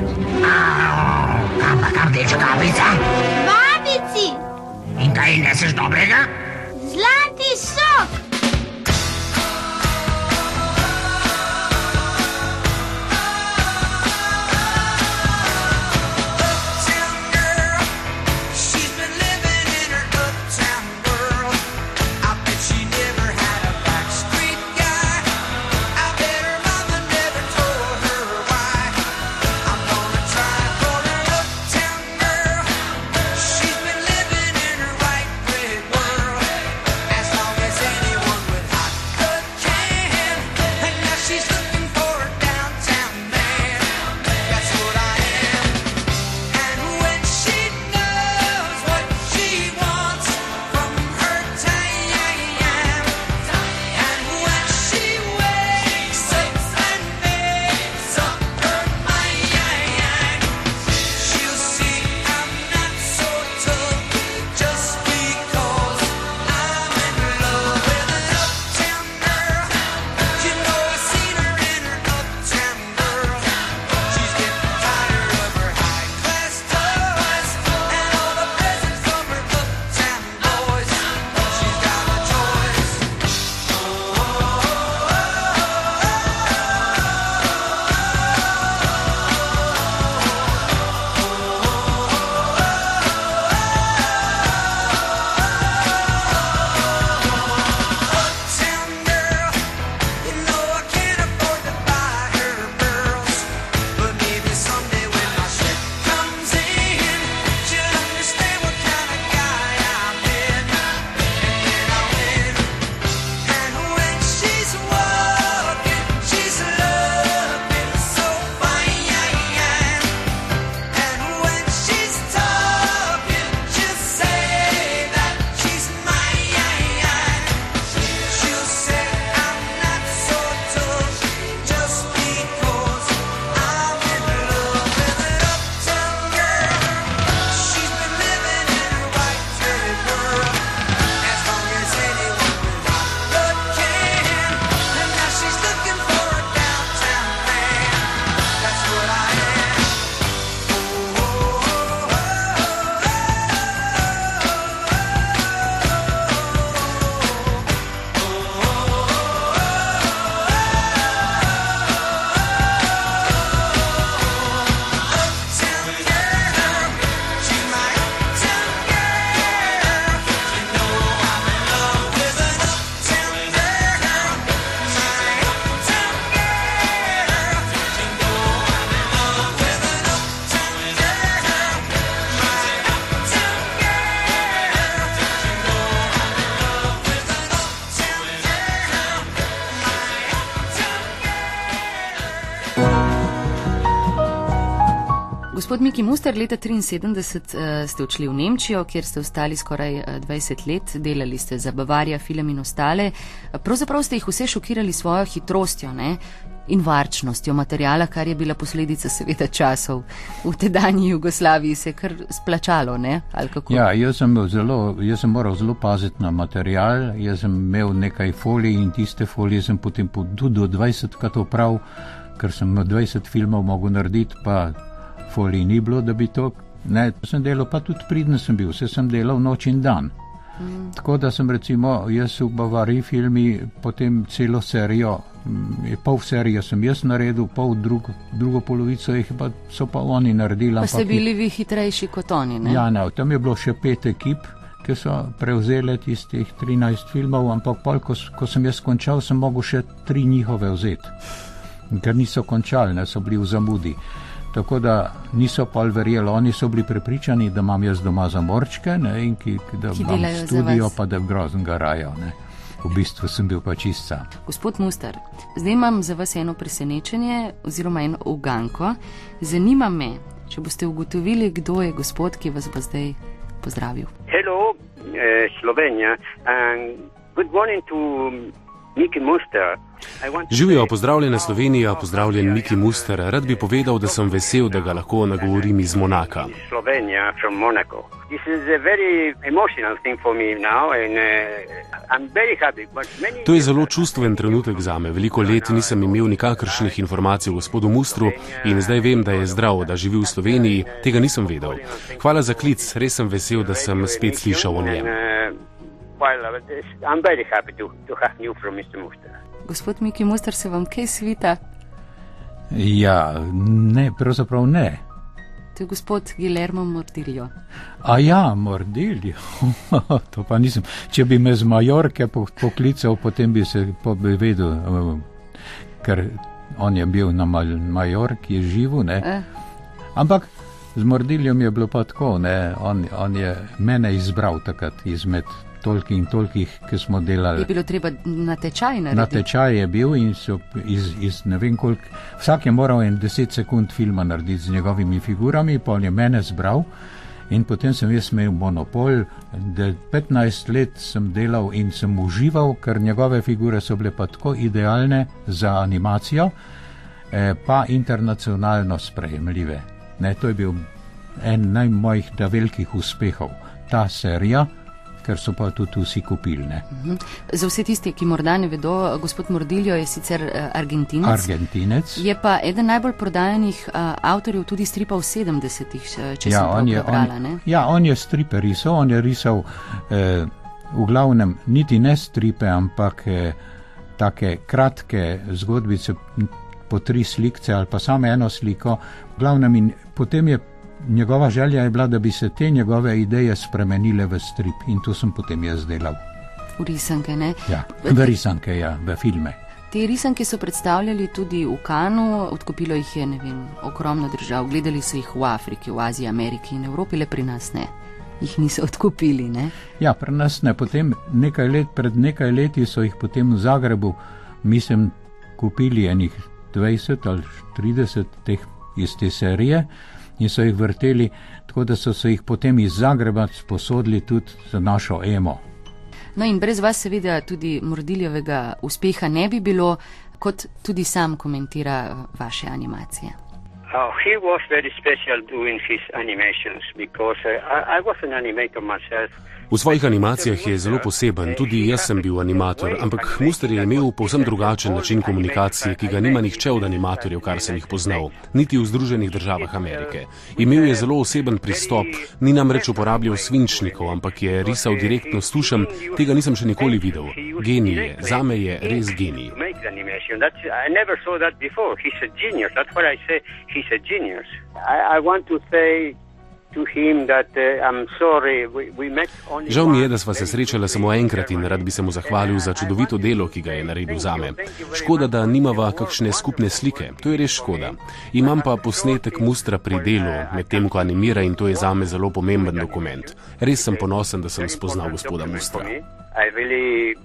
Ampak rdeča kapica. Babici, In kaj neseš dobrega? zlati sok. Miki Muster, leta 1973 uh, ste odšli v Nemčijo, kjer ste ostali skoraj uh, 20 let, delali ste za Bavarija, film in ostale. Pravzaprav ste jih vse šokirali svojo hitrostjo ne? in varčnostjo materijala, kar je bila posledica seveda časov. V tedanji Jugoslaviji se je kar splačalo, ne? Ali kako? Ja, jaz sem, zelo, jaz sem moral zelo paziti na material, jaz sem imel nekaj folij in tiste folije sem potem po- tudi do 20 krat oprav, ker sem 20 filmov mogel narediti, pa folij ni bilo, da bi to. Ne, sem delal pa tudi pridno sem bil, vse sem delal noč in dan. Mm. Tako da sem recimo jaz v Bavariji filmi potem celo serijo, mm, pol serijo sem jaz naredil, pol drug, drugo polovico jih pa so pa oni naredili. Pa ste bili vi hitrejši kot oni, ne? Ja, ne, tam je bilo še pet ekip, ki so prevzele tistih 13 filmov, ampak pol, ko, ko sem jaz končal, sem mogel še tri njihove vzeti, ker niso končali, ne so bili v zamudi. Tako da niso pol verjeli, oni so bili prepričani, da imam jaz doma zamorčke ne, in ki, da Ki imam vas. pa da grozen garajo. Ne. V bistvu sem bil pa čista. Gospod Muster, zdaj imam za vas eno presenečenje oziroma eno uganko. Zanima me, če boste ugotovili, kdo je gospod, ki vas bo zdaj pozdravil. Hello, uh, Slovenia, and good morning to Mickey Muster. Živijo, pozdravljena Slovenija, pozdravljen Miki Muster. Rad bi povedal, da sem vesel, da ga lahko nagovorim iz Monaka. Slovenia from Monaco. This is a very emotional thing for me now, and uh, I'm very happy. Many To je zelo čustven trenutek za me. Veliko let nisem imel nikakršnih informacij o gospodu Mustru in zdaj vem, da je zdrav, da živi v Sloveniji. Tega nisem vedel. Hvala za klic, res sem vesel, da sem spet slišal o njem. Well, uh, I'm very happy to, to have news from Mr. Muster. Gospod Miki Muster, se vam kaj svita? Ja, ne, pravzaprav ne. To je gospod Guillermo Mortillo. A ja, mordilj. [laughs] to pa nisem. Če bi me z Majorke po- poklical, potem bi se pa bi vedel, eh, ker on je bil na Majorki, je živel. Ne? Eh. Ampak z mordiljem je bilo pa tako, ne? on, on je mene izbral takrat izmed tolikih in tolikih, ki smo delali. Je bilo treba na tečaj Na narediti. tečaj je bil in so iz, iz ne vem koliko, vsak je moral en 10 sekund filma narediti z njegovimi figurami, pa on je mene zbral in potem sem jaz imel monopol, da 15 let sem delal in sem užival, ker njegove figure so bile pa tako idealne za animacijo, eh, pa internacionalno sprejemljive. Ne, to je bil en naj mojih ta velikih uspehov, ta serija, ker so pa tudi vsi kupili. Ne. Mhm. Za vse tiste, ki morda ne vedo, gospod Mordillo je sicer eh, Argentinec. Argentinec. Je pa eden najbolj prodajanih uh, avtorjev tudi stripa v 70-ih, eh, če ja, sem prav on prebrala. ne? on, ja, on je stripe risal, on je risal eh, v glavnem niti ne stripe, ampak eh, take kratke zgodbice, po tri slikce ali pa samo eno sliko. V glavnem in potem je njegova želja je bila, da bi se te njegove ideje spremenile v strip in to sem potem jaz delal. V risanke. Ne? Ja, v risanke, ja, v filme. Te risanke so predstavljali tudi v Kanu, odkupilo jih je ne vem, ogromno držav, gledali so jih v Afriki, v Aziji, Ameriki in Evropi, le pri nas ne. Jih niso [laughs] odkupili. Ne? Ja, pri nas ne. Potem nekaj let, pred nekaj leti so jih potem v Zagrebu, mislim, kupili enih 20 ali 30 teh iz te serije in so jih vrteli, tako da so se jih potem iz Zagreba sposodili tudi za našo emo. No in brez vas seveda tudi Mordiljevega uspeha ne bi bilo, kot tudi sam komentira vaše animacije. Oh, he was very special doing his animations because uh, I, was an animator myself. V svojih animacijah je zelo poseben, tudi jaz sem bil animator, ampak Muster je imel povsem drugačen način komunikacije, ki ga nima nihče od animatorjev, kar sem jih poznal, niti v Združenih državah Amerike. Imel je zelo oseben pristop, ni namreč uporabljal svinčnikov, ampak je risal direktno s tušem, tega nisem še nikoli videl. Genij je, zame je res genij. Animation. That's, I never saw that before. He's a genius. That's what I say. He's a genius. I, I want to say to him that uh, I'm sorry. We, we met only Žal mi je, once. da sva se srečala samo enkrat in rad bi se mu zahvalil za čudovito delo, ki ga je naredil zame. Škoda, da nimava kakšne skupne slike, to je res škoda. Imam pa posnetek mustra pri delu, medtem ko animira in to je zame zelo pomemben dokument. Res sem ponosen, da sem spoznal gospoda mustra. I'm really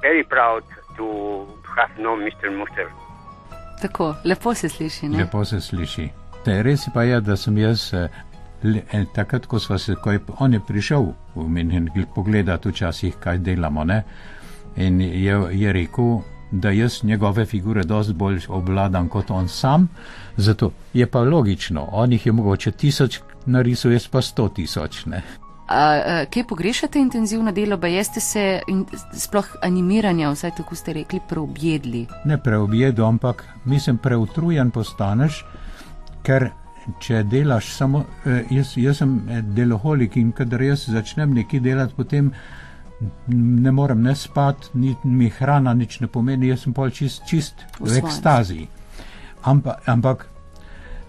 very proud to have known Mr. Muster. Tako, lepo se sliši. Ne? Lepo se sliši. Te, res pa je, da sem jaz, eh, le, eh, takrat, ko se, ko je on je prišel v München pogledati včasih, kaj delamo, ne? in je, je rekel, da jaz njegove figure dosti bolj obvladam kot on sam, zato je pa logično, on jih je mogoče tisoč narisal, jaz pa sto tisoč. Ne? A, a, kaj pogrešate intenzivno delo, pa jeste se in sploh animiranja, vsaj tako ste rekli, preobjedli? Ne preobjedu, ampak mislim, preutrujen postaneš, ker če delaš samo, eh, jaz, jaz sem eh, deloholik in kadar jaz začnem nekaj delati, potem ne morem ne spati, ni mi hrana nič ne pomeni, jaz sem pol čist, čist v Osvojen. ekstazi. Ampak, ampak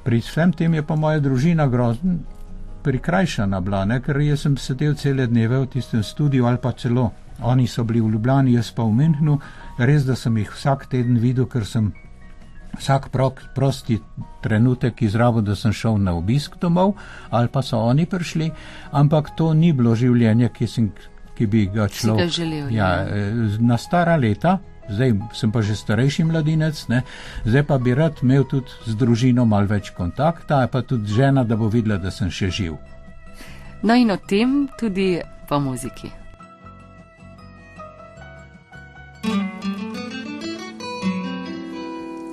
pri vsem tem je pa moja družina grozen prikrajšana bila, ne? ker jaz sem sedel cele dneve v tistem studiu ali pa celo. Oni so bili v Ljubljani, jaz pa v Münchnu, res da sem jih vsak teden videl, ker sem vsak prosti trenutek izrabil, da sem šel na obisk domov, ali pa so oni prišli, ampak to ni bilo življenje, ki, sem, ki bi ga človek ga želel, Ja, ja. eh, na stara leta. Zdaj sem pa že starejši mladinec, ne? zdaj pa bi rad imel tudi z družino malo več kontakta, pa tudi žena, da bo videla, da sem še živ. No in o tem tudi po muziki.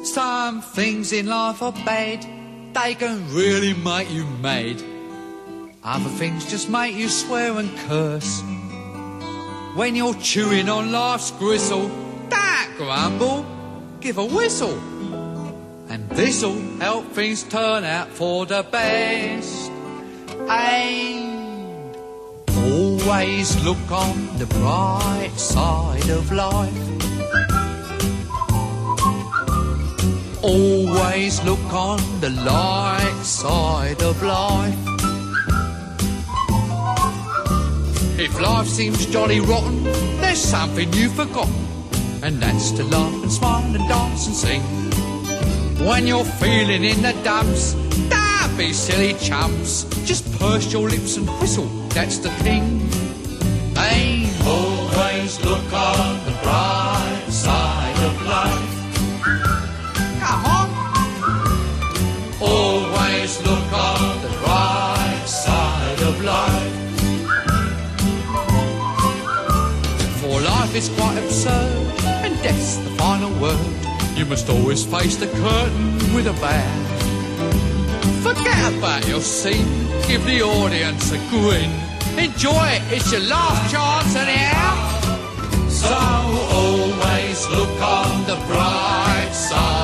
Some things in life are bad, they can really make you mad. Other things just make you swear and curse. When you're chewing on life's gristle, don't grumble, give a whistle. And this'll help things turn out for the best. And always look on the bright side of life. Always look on the light side of life. If life seems jolly rotten, there's something you've forgotten, and that's to laugh and smile and dance and sing. When you're feeling in the dumps, don't be silly chumps. Just purse your lips and whistle, that's the thing. Hey, always look on the bright side of life. Come on. Always look on the bright side of life. For life is quite absurd, death's the final word. You must always face the curtain with a bow. Forget about your scene, give the audience a grin. Enjoy it, it's your last chance anyhow. So always look on the bright side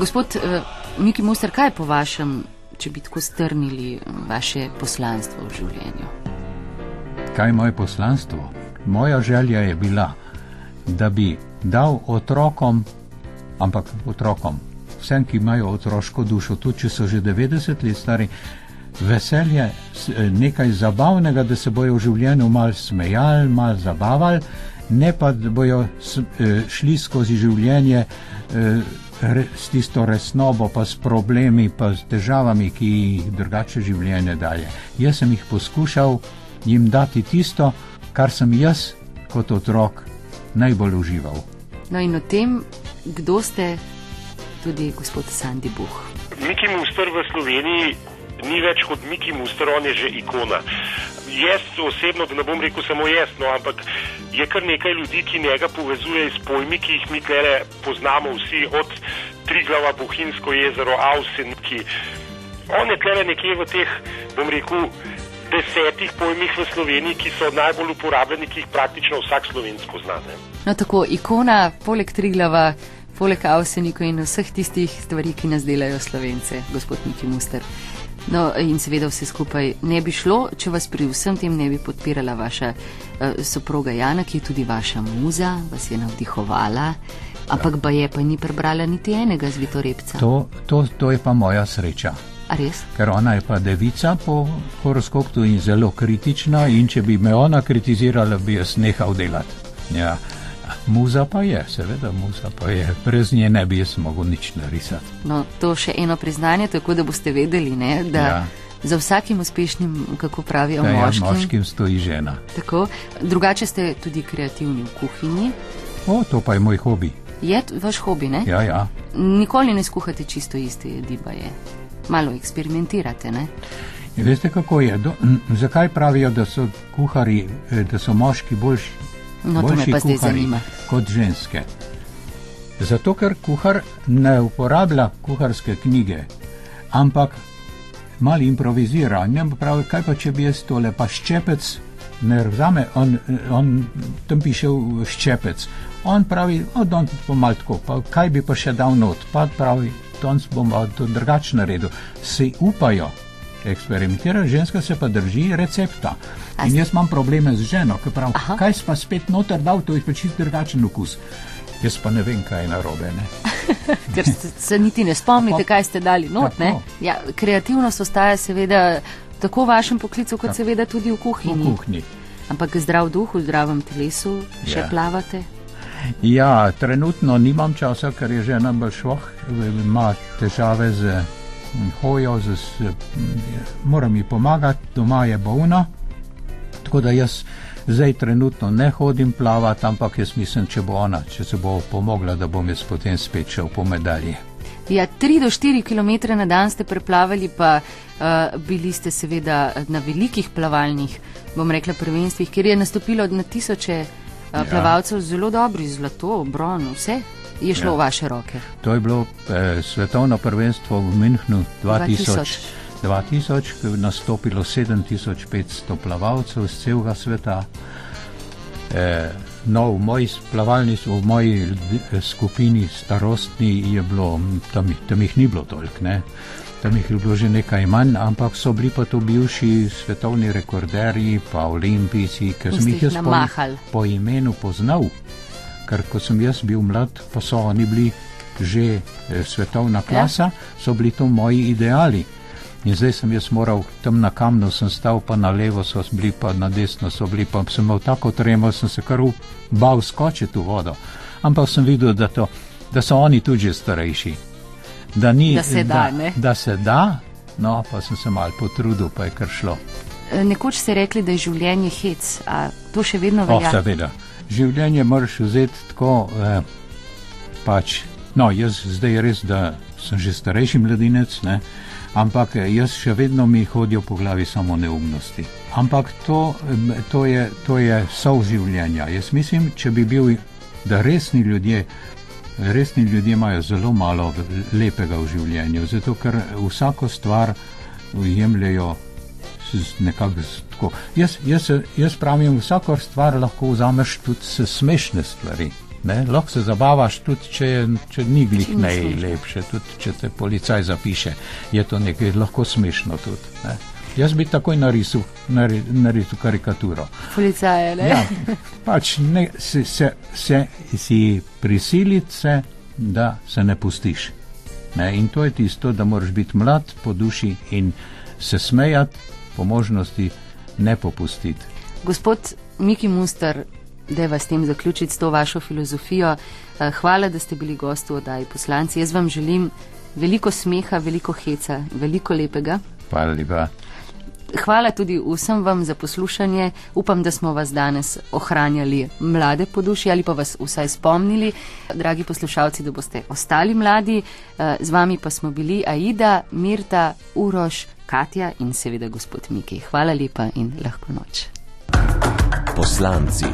Gospod uh, Miki Muster, kaj je po vašem, če bi tako strnili eh, vaše poslanstvo v življenju? Kaj je moje poslanstvo? Moja želja je bila, da bi dal otrokom, ampak otrokom, vsem, ki imajo otroško dušo, tudi če so že 90 let stari, veselje, eh, nekaj zabavnega, da se bojo v življenju mal smejali, mal zabavali, ne pa da bojo eh, šli skozi življenje re- s tisto resnobo, pa s problemi, pa s težavami, ki jih drugače življenje daje. Jaz sem jih poskušal jim dati tisto, kar sem jaz kot otrok najbolj užival. No in o tem, kdo ste tudi gospod Sandy Buh. Miki Muster v Sloveniji ni več kot Miki Muster, on je že ikona. Jaz osebno, da ne bom rekel samo jaz, no, ampak je kar nekaj ljudi, ki njega povezuje s pojmi, ki jih mi tlele poznamo vsi, od Triglava, Bohinsko jezero, Avsen, ki on je tlele nekje v teh, bom rekel, desetih pojmih v Sloveniji, ki so najbolj uporabljeni, ki jih praktično vsak slovensko zna. Ne. No, tako ikona, poleg Triglava, poleg Avsenika in vseh tistih stvari, ki nas delajo slovence, gospod Miki Muster. No, in seveda vse skupaj ne bi šlo, če vas pri vsem tem ne bi podpirala vaša uh, soproga Jana, ki je tudi vaša muza, vas je navdihovala, ampak pa je pa ni prebrala niti enega zvitorepca. To, to, to je pa moja sreča. Ker ona je pa devica po horoskopu in zelo kritična, in če bi me ona kritizirala, bi jaz nehal delati. Ja. Muza pa je, seveda, muza pa je. Brez nje ne bi jaz mogel nič narisati. No, to še eno priznanje, tako da boste vedeli, ne, da Ja. za vsakim uspešnim, kako pravijo Da ja, moškim. moškim stoji žena. Tako, drugače ste tudi kreativni v kuhinji. O, to pa je moj hobi. Je vaš hobi, ne? Ja, ja. Nikoli ne skuhate čisto iste jedi, pa je. Malo eksperimentirate, ne? Veste, kako je? Do, m, zakaj pravijo, da so kuhari, eh, da so moški boljši, No, to me pa zdaj zanima. kot ženske? Zato, ker kuhar ne uporablja kuharske knjige, ampak malo improvizira. Pa pravi, kaj pa če bi jaz tole, pa ščepec ne vzame, on, on tam piše ščepec. On pravi, o, don pa mal tako, pa kaj bi pa še dal not, pa pravi, danes bom pa to drugače naredil. Si upajo eksperimentirati, ženska se pa drži recepta. In jaz imam probleme z ženo, ki pravi, Aha. kaj si pa spet noter dal, to je pa čisto drugačen okus. Jaz pa ne vem, kaj je narobe. [laughs] Ker se, se niti ne spomnite, kaj ste dali not? Ja, kreativnost ostaja seveda tako v vašem poklicu, kot seveda tudi v kuhinji. V kuhinji. Ampak zdrav duh, v zdravem telesu še Ja. plavate. Ja, trenutno nimam časa, ker je žena bolšvoh, ima težave z hojo, z, z, mm, mora mi pomagati, doma je bolna. Tako da jaz zdaj trenutno ne hodim plavati, ampak jaz mislim, če bo ona, če se bo pomogla, da bom jaz potem spet šel po medalje. Ja, 3 do 4 km na dan ste preplavali, pa uh, bili ste seveda na velikih plavalnih, bom rekla, prvenstvih, kjer je nastopilo na tisoče uh, Ja. plavalcev zelo dobri, zlato, bron, vse je šlo Ja. v vaše roke. To je bilo eh, svetovno prvenstvo v Münchnu 2000. 2000. 2000, ko je nastopilo 7500 plavalcev iz celega sveta. E, no, v moji plavalni, v moji eh, skupini starostni je bilo, tam, tam jih ni bilo toliko, ne. Tam jih je bilo že nekaj manj, ampak so bili pa to bivši svetovni rekorderji, pa olimpijci, ker sem ste jih jaz po, po imenu poznal. Ker ko sem jaz bil mlad, pa so oni bili že eh, svetovna klasa, so bili to moji ideali. In zdaj sem jaz moral tam na kamnu, sem stal pa na levo, so bili pa na desno, so bili pa sem imel tako tremo, sem se kar bal skočiti v vodo. Ampak sem videl, da, to, da so oni tudi že starejši. Da, ni, Da se da, ne? da se da, no pa sem se mal potrudil, pa je kar šlo. Nekoč ste rekli, da je življenje hec, a to še vedno Oh, velja? seveda. Življenje moraš vzeti tako, eh, pač, no, jaz zdaj res, da sem že starejši mladinec, ne, ampak eh, jaz še vedno mi hodijo po glavi samo neumnosti. Ampak to, em, to, je, to je sol življenja. Jaz mislim, če bi bil, da resni ljudje, resni ljudje imajo zelo malo lepega v življenju, zato ker vsako stvar jemljajo z- nekako tako. Jaz, jaz, se- jaz pravim, vsako stvar lahko vzameš tudi s smešne stvari. Ne? Lahko se zabavaš tudi, če, je, če ni glih najlepše, tudi če te policaj zapiše, je to nekaj lahko smešno tudi. Ne? Jaz bi takoj narisal, nari, narisal karikaturo. Policaje, ne? Ja, pač ne, se, se, se, si prisiliti se, da se ne pustiš. Ne? In to je tisto, da moraš biti mlad po duši in se smejati, po možnosti ne popustiti. Gospod Miki Muster, da vas s tem zaključiti s to vašo filozofijo. Eh, Hvala, da ste bili gost v oddaji poslanci. Jaz vam želim veliko smeha, veliko heca, veliko lepega. Hvala lepa. Hvala tudi vsem vam za poslušanje. Upam, da smo vas danes ohranjali mlade po duši ali pa vas vsaj spomnili, dragi poslušalci, da boste ostali mladi. Eh, Z vami pa smo bili Aida, Mirta, Uroš, Katja in seveda gospod Miki. Hvala lepa in lahko noč. Poslanci.